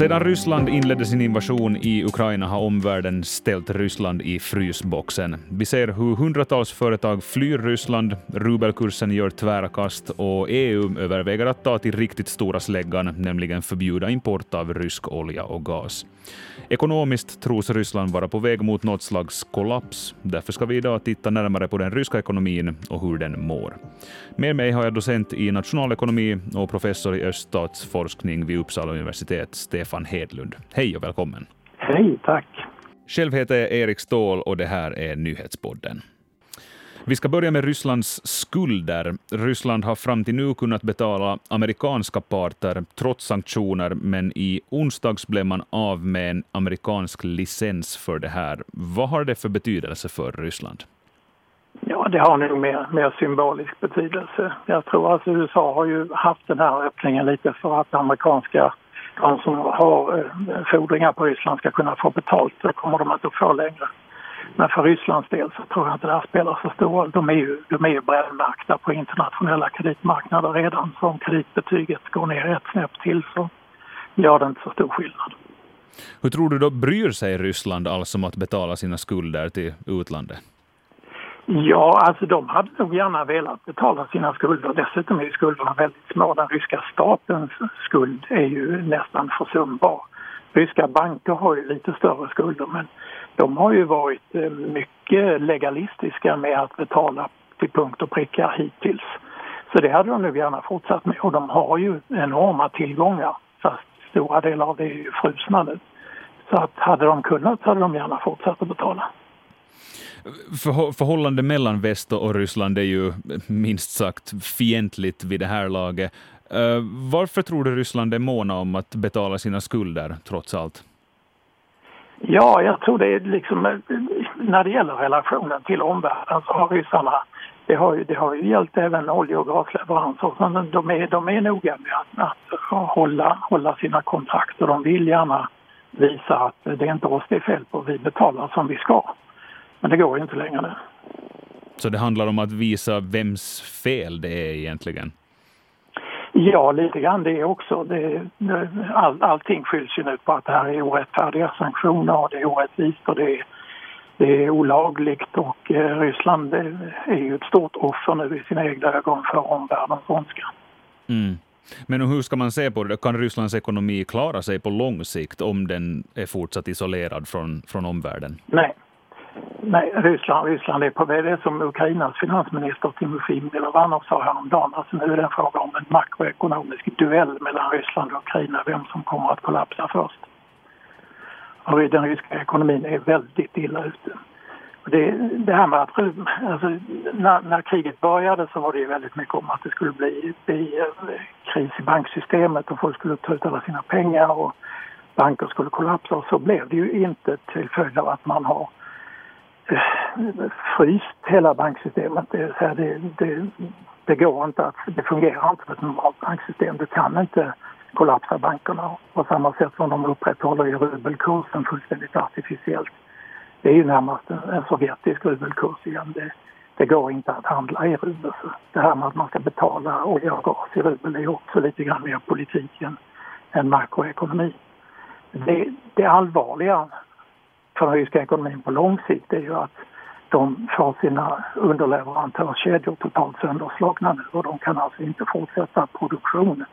Sedan Ryssland inledde sin invasion i Ukraina har omvärlden ställt Ryssland i frysboxen. Vi ser hur hundratals företag flyr Ryssland, rubelkursen gör tvära kast och EU överväger att ta till riktigt stora släggan, nämligen förbjuda import av rysk olja och gas. Ekonomiskt tros Ryssland vara på väg mot något slags kollaps. Därför ska vi idag titta närmare på den ryska ekonomin och hur den mår. Med mig har jag docent i nationalekonomi och professor i öststatsforskning vid Uppsala universitet, Stefan Hedlund. Hej och välkommen. Hej, tack. Själv heter jag Erik Ståhl och det här är Nyhetspodden. Vi ska börja med Rysslands skulder. Ryssland har fram till nu kunnat betala amerikanska parter trots sanktioner, men i onsdags blev man av med en amerikansk licens för det här. Vad har det för betydelse för Ryssland? Ja, det har nog mer, mer symbolisk betydelse. Jag tror att USA har ju haft den här öppningen lite för att amerikanska de som har eh, fordringar på Ryssland ska kunna få betalt. Det kommer de inte att få längre. Men för Rysslands del så tror jag inte det här spelar så stor roll. De är ju, de är ju brännmärkta på internationella kreditmarknader redan. Så om kreditbetyget går ner ett snäpp till så gör det inte så stor skillnad. Hur tror du då bryr sig Ryssland alls om att betala sina skulder till utlandet? Ja, alltså de hade nog gärna velat betala sina skulder. Dessutom är ju skulderna väldigt små. Den ryska statens skuld är ju nästan försumbar. Ryska banker har ju lite större skulder men de har ju varit eh, mycket legalistiska med att betala till punkt och pricka hittills. Så det hade de nog gärna fortsatt med och de har ju enorma tillgångar fast stora delar av det är ju frusna nu. Så att hade de kunnat hade de gärna fortsatt att betala. För, mellan väst och Ryssland är ju minst sagt fientligt vid det här laget. Uh, varför tror du Ryssland är måna om att betala sina skulder trots allt? Ja, jag tror det är liksom eh, när det gäller relationen till omvärlden så har ryssarna det har, ju, det har ju gällt även olje och gasleveranser. De, är, de är noga med att, att hålla, hålla sina kontrakt och de vill gärna visa att det är inte oss det är fel på, vi betalar som vi ska. Men det går ju inte längre nu. Så det handlar om att visa vems fel det är egentligen? Ja, lite grann det också. Det, all, allting skylls ju nu på att det här är orättfärdiga sanktioner och det är orättvist och det är, det är olagligt och eh, Ryssland är ju ett stort offer nu i sina egna ögon för omvärldens ondska. Mm. Men hur ska man se på det? Kan Rysslands ekonomi klara sig på lång sikt om den är fortsatt isolerad från, från omvärlden? Nej, Nej, Ryssland, Ryssland är på väg. Det är som Ukrainas finansminister Timofij Milovanov sa häromdagen. Alltså nu är det en fråga om en makroekonomisk duell mellan Ryssland och Ukraina, vem som kommer att kollapsa först. Och den ryska ekonomin är väldigt illa ute. Det, det här med att, alltså, när, när, kriget började så var det ju väldigt mycket om att det skulle bli, bli eh, kris i banksystemet och folk skulle ta ut alla sina pengar och banker skulle kollapsa och så blev det ju inte till följd av att man har fryst hela banksystemet. Det, här, det, det, det, går inte att, det fungerar inte för ett normalt banksystem. Du kan inte kollapsa bankerna på samma sätt som de upprätthåller i rubelkursen fullständigt artificiellt. Det är ju närmast en, en sovjetisk rubelkurs igen. Det, det går inte att handla i rubel. Det här med att man ska betala olja och gas i rubel är också lite grann mer politik än, än makroekonomi. Det, det allvarliga för den ryska ekonomin på lång sikt är ju att de får sina underleverantörskedjor totalt sönderslagna nu och de kan alltså inte fortsätta produktionen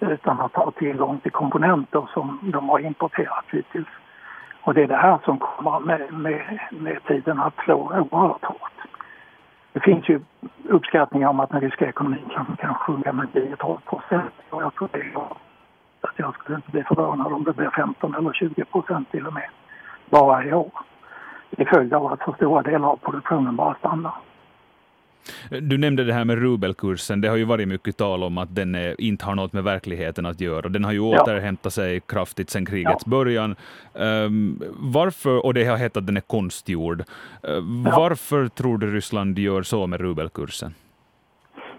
utan att ha tillgång till komponenter som de har importerat hittills. Och det är det här som kommer med, med, med tiden att slå oerhört hårt. Det finns ju uppskattningar om att den ryska ekonomin kan, kan sjunka med 10-12 procent och jag tror det är att jag skulle inte bli förvånad om det blir 15 eller 20 procent till och med bara i år. I följd av att så stora delar av produktionen bara stannar. Du nämnde det här med rubelkursen. Det har ju varit mycket tal om att den är, inte har något med verkligheten att göra. Den har ju ja. återhämtat sig kraftigt sedan krigets ja. början. Um, varför, och det har hetat att den är konstgjord. Uh, ja. Varför tror du Ryssland gör så med rubelkursen?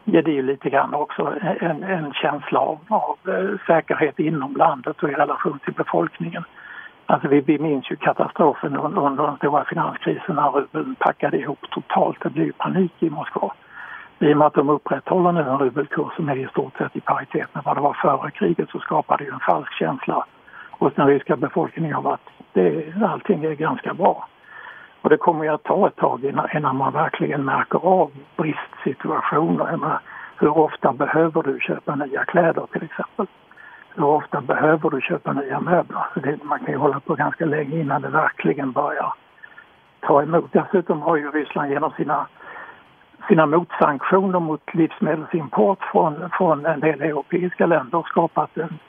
Ja, det är ju lite grann också en, en känsla av, av eh, säkerhet inom landet och i relation till befolkningen. Alltså vi, vi minns ju katastrofen under den stora finanskrisen när rubeln packade ihop totalt. Det blev panik i Moskva. I och med att de upprätthåller nu en rubelkurs som är i stort sett i paritet med vad det var före kriget så skapar det ju en falsk känsla hos den ryska befolkningen av att det, allting är ganska bra. Och det kommer ju att ta ett tag innan, innan man verkligen märker av bristsituationer. hur ofta behöver du köpa nya kläder till exempel? Hur ofta behöver du köpa nya möbler? Så det, man kan ju hålla på ganska länge innan det verkligen börjar ta emot. Dessutom har ju Ryssland genom sina, sina motsanktioner mot livsmedelsimport från, från en del europeiska länder skapat en,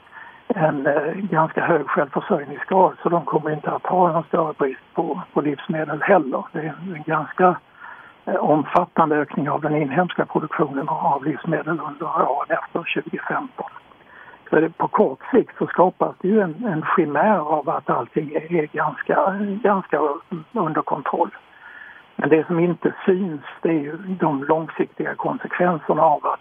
en eh, ganska hög självförsörjningsgrad så de kommer inte att ha någon större brist på, på livsmedel heller. Det är en, en ganska eh, omfattande ökning av den inhemska produktionen av livsmedel under åren efter 2015. För på kort sikt så skapas det ju en, en skimär av att allting är, ganska, ganska under kontroll. Men det som inte syns det är ju de långsiktiga konsekvenserna av att,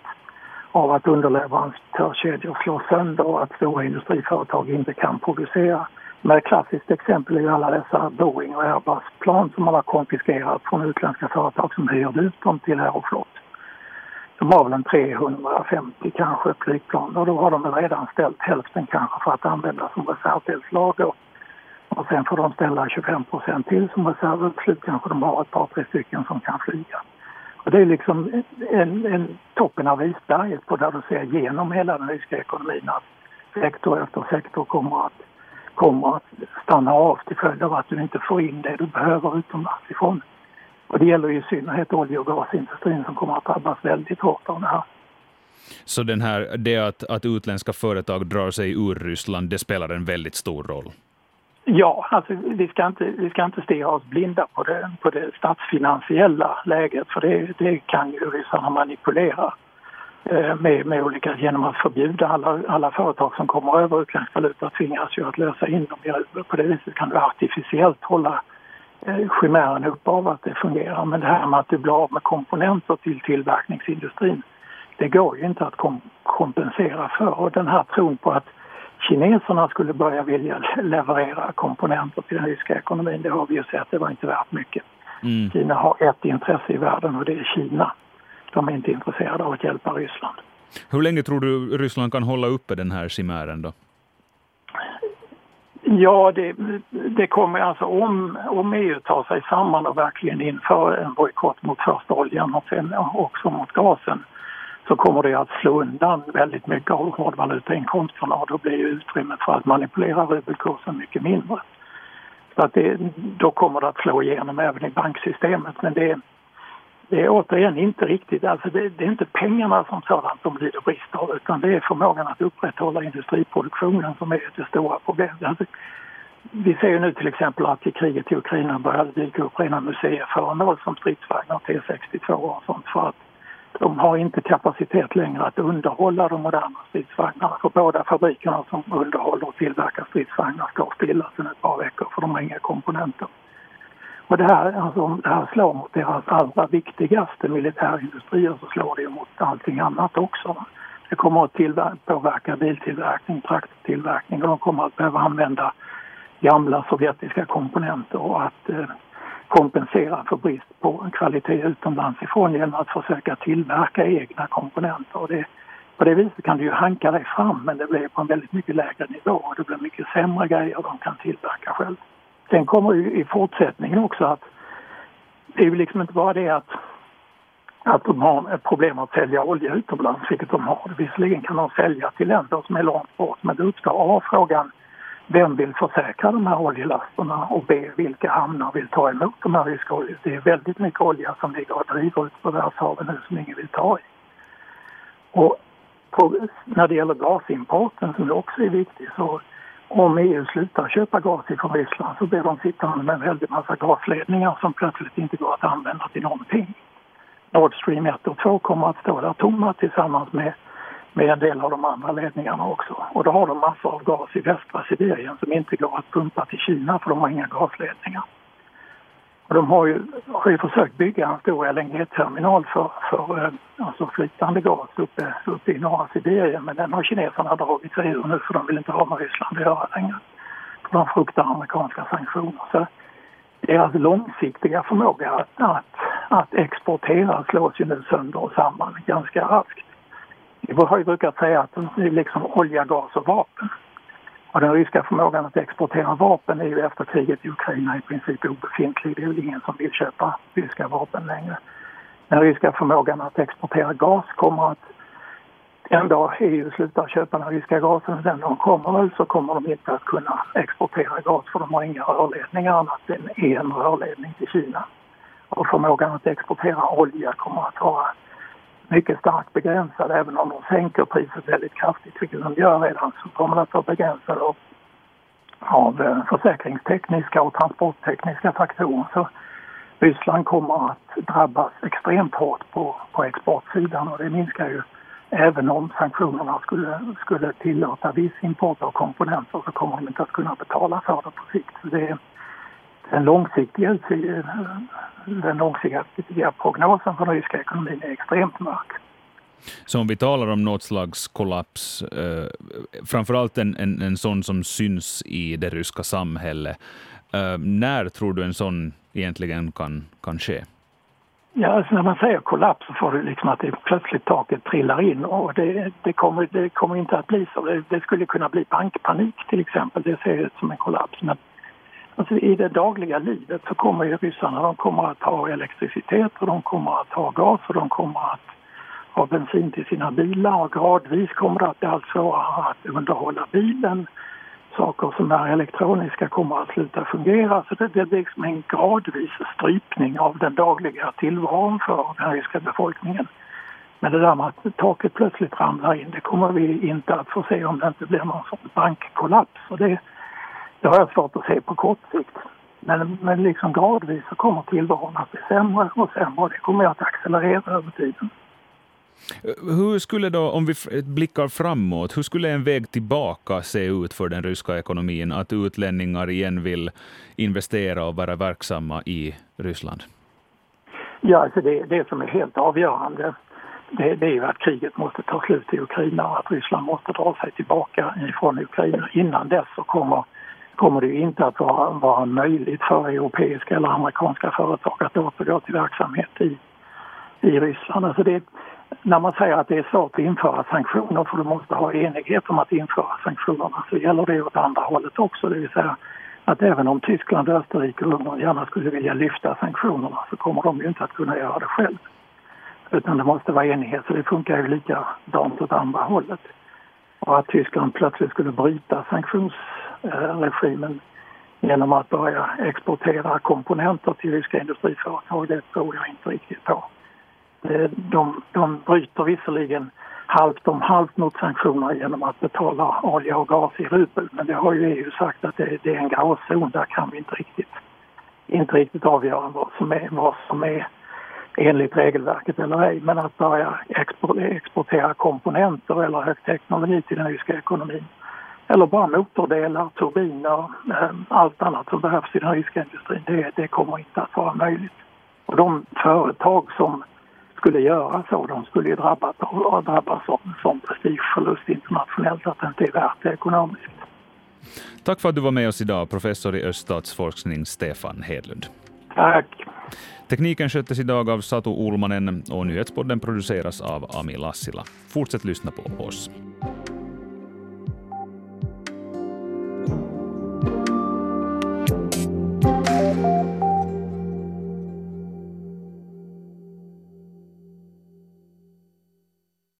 av att underleverantörskedjor slås sönder och att stora industriföretag inte kan producera. Men ett klassiskt exempel är ju alla dessa Boeing och Airbus-plan som man har konfiskerat från utländska företag som hyrde ut dem till Aeroflot. De har väl en 350 kanske flygplan och då har de redan ställt hälften kanske för att använda som reservdelslager. Och sen får de ställa 25 procent till som reserv. Slut kanske de har ett par, tre stycken som kan flyga. Och det är liksom en, en toppen av isberget på där du ser genom hela den ryska ekonomin att sektor efter sektor kommer att, kommer att stanna av till följd av att du inte får in det du behöver utomlands ifrån. Och det gäller i synnerhet olje och gasindustrin som kommer att drabbas väldigt hårt av det här. Så den här, det att, att utländska företag drar sig ur Ryssland, det spelar en väldigt stor roll? Ja, alltså vi ska inte, vi ska inte stirra oss blinda på det, på det statsfinansiella läget för det, det kan ju ryssarna manipulera eh, med, med olika, genom att förbjuda alla, alla företag som kommer över utländsk valuta tvingas ju att lösa in dem i rubel. På det viset kan du artificiellt hålla chimären upp av att det fungerar. Men det här med att du blir av med komponenter till tillverkningsindustrin det går ju inte att kom kompensera för. Och den här tron på att kineserna skulle börja vilja leverera komponenter till den ryska ekonomin, det har vi ju sett, det var inte värt mycket. Mm. Kina har ett intresse i världen och det är Kina. De är inte intresserade av att hjälpa Ryssland. Hur länge tror du Ryssland kan hålla uppe den här chimären då? Ja, det, det kommer alltså om, om EU tar sig samman och verkligen inför en bojkott mot först oljan och sen också mot gasen så kommer det att slå undan väldigt mycket av hårdvalutainkomsterna och då blir ju utrymmet för att manipulera rubelkursen mycket mindre. Så att det, då kommer det att slå igenom även i banksystemet men det, det är återigen inte riktigt, alltså det, det, är inte pengarna som sådant som lider brist av utan det är förmågan att upprätthålla industriproduktionen som är det stora problemet. Alltså, vi ser ju nu till exempel att i kriget i Ukraina börjar dyka upp rena museiföremål som stridsvagnar T62 och sånt för att de har inte kapacitet längre att underhålla de moderna stridsvagnarna. För båda fabrikerna som underhåller och tillverkar stridsvagnar står stilla sedan ett par veckor för de har inga komponenter. Och det här, alltså, det här slår mot deras allra viktigaste militärindustrier så slår det mot allting annat också. Det kommer att påverka biltillverkning, traktortillverkning och de kommer att behöva använda gamla sovjetiska komponenter och att eh, kompensera för brist på kvalitet utomlands ifrån genom att försöka tillverka egna komponenter. Och det, på det viset kan du ju hanka dig fram men det blir på en väldigt mycket lägre nivå och det blir mycket sämre grejer de kan tillverka själva. Sen kommer ju i fortsättningen också att det är ju liksom inte bara det att, att de har ett problem att sälja olja utomlands, vilket de har. Visserligen kan de sälja till länder som är långt bort, men det uppstår A frågan vem vill försäkra de här oljelasterna och B vilka hamnar vill ta emot de här ryska oljorna. Det är väldigt mycket olja som ligger och driver ut på världshaven nu som ingen vill ta i. Och på, när det gäller gasimporten som också är viktig så om EU slutar köpa gas från Ryssland så blir de sittande med en väldig massa gasledningar som plötsligt inte går att använda till någonting. Nord Stream 1 och 2 kommer att stå där tomma tillsammans med, med en del av de andra ledningarna också. Och då har de massor av gas i västra Sibirien som inte går att pumpa till Kina för de har inga gasledningar. Och de har ju, har ju försökt bygga en stor LNG-terminal för, för eh, alltså flytande gas uppe, uppe i norra Sibirien men den har kineserna dragit sig ur nu för de vill inte ha med Ryssland att göra längre. För de fruktar amerikanska sanktioner. Så deras långsiktiga förmåga att, att, att exportera slås ju nu sönder och samman ganska raskt. Vi har ju brukat säga att det är liksom olja, gas och vapen. Och den ryska förmågan att exportera vapen är ju efter kriget i Ukraina i princip obefintlig. Det är väl ingen som vill köpa ryska vapen längre. Den ryska förmågan att exportera gas kommer att en dag EU slutar köpa den ryska gasen, den dagen kommer väl så kommer de inte att kunna exportera gas för de har inga rörledningar annat än en rörledning till Kina. Och förmågan att exportera olja kommer att vara mycket starkt begränsade, även om de sänker priset väldigt kraftigt, vilket de gör redan, så kommer det att vara begränsade av, av eh, försäkringstekniska och transporttekniska faktorer. Så Ryssland kommer att drabbas extremt hårt på, på exportsidan och det minskar ju även om sanktionerna skulle, skulle tillåta viss import av komponenter så kommer de inte att kunna betala för det på sikt. Så det, den långsiktiga, den långsiktiga prognosen för den ryska ekonomin är extremt mörk. Så om vi talar om något slags kollaps, eh, framförallt en, en, en sån som syns i det ryska samhället, eh, när tror du en sån egentligen kan, kan ske? Ja, alltså när man säger kollaps så får du liksom att det plötsligt taket trillar in och det, det, kommer, det kommer inte att bli så. Det, det, skulle kunna bli bankpanik till exempel, det ser ut som en kollaps. Men alltså i det dagliga livet så kommer ju ryssarna, de kommer att ha elektricitet och de kommer att ha gas och de kommer att ha bensin till sina bilar och gradvis kommer det att bli allt svårare att underhålla bilen saker som är elektroniska kommer att sluta fungera. Så det, det blir liksom en gradvis strypning av den dagliga tillvaron för den ryska befolkningen. Men det där med att taket plötsligt ramlar in, det kommer vi inte att få se om det inte blir någon sorts bankkollaps. Och det, det har jag svårt att se på kort sikt. Men, men liksom gradvis så kommer tillvaron att bli sämre och sämre och det kommer att accelerera över tiden. Hur skulle då, om vi blickar framåt, hur skulle en väg tillbaka se ut för den ryska ekonomin? Att utlänningar igen vill investera och vara verksamma i Ryssland? Ja, alltså det, det som är helt avgörande det, det är ju att kriget måste ta slut i Ukraina och att Ryssland måste dra sig tillbaka från Ukraina. Innan dess så kommer, kommer det inte att vara, vara möjligt för europeiska eller amerikanska företag att återgå till verksamhet i, i Ryssland. Alltså det, när man säger att det är svårt att införa sanktioner för du måste ha enighet om att införa sanktionerna så gäller det åt andra hållet också. Det vill säga att även om Tyskland, Österrike och Ungern gärna skulle vilja lyfta sanktionerna så kommer de ju inte att kunna göra det själv. Utan det måste vara enighet, så det funkar ju likadant åt andra hållet. Och att Tyskland plötsligt skulle bryta sanktions regimen genom att börja exportera komponenter till ryska industriföretag, det tror jag inte riktigt på. De, de bryter visserligen halvt om halvt mot sanktioner genom att betala olja och gas i rubel. Men det har ju EU sagt att det, det är en gråzon. Där kan vi inte riktigt, inte riktigt avgöra vad som, är, vad som är enligt regelverket eller ej. Men att börja exportera komponenter eller högteknologi till den ryska ekonomin eller bara motordelar, turbiner, eh, allt annat som behövs i den ryska industrin, det, det kommer inte att vara möjligt. Och de företag som skulle göra så. De skulle ju drabbas, drabbas av en sån prestigeförlust internationellt att det inte är värt det ekonomiskt. Tack för att du var med oss idag, professor i öststatsforskning Stefan Hedlund. Tack. Tekniken sköttes idag av Satu Ulmanen och nyhetspodden produceras av Ami Lassila. Fortsätt lyssna på oss.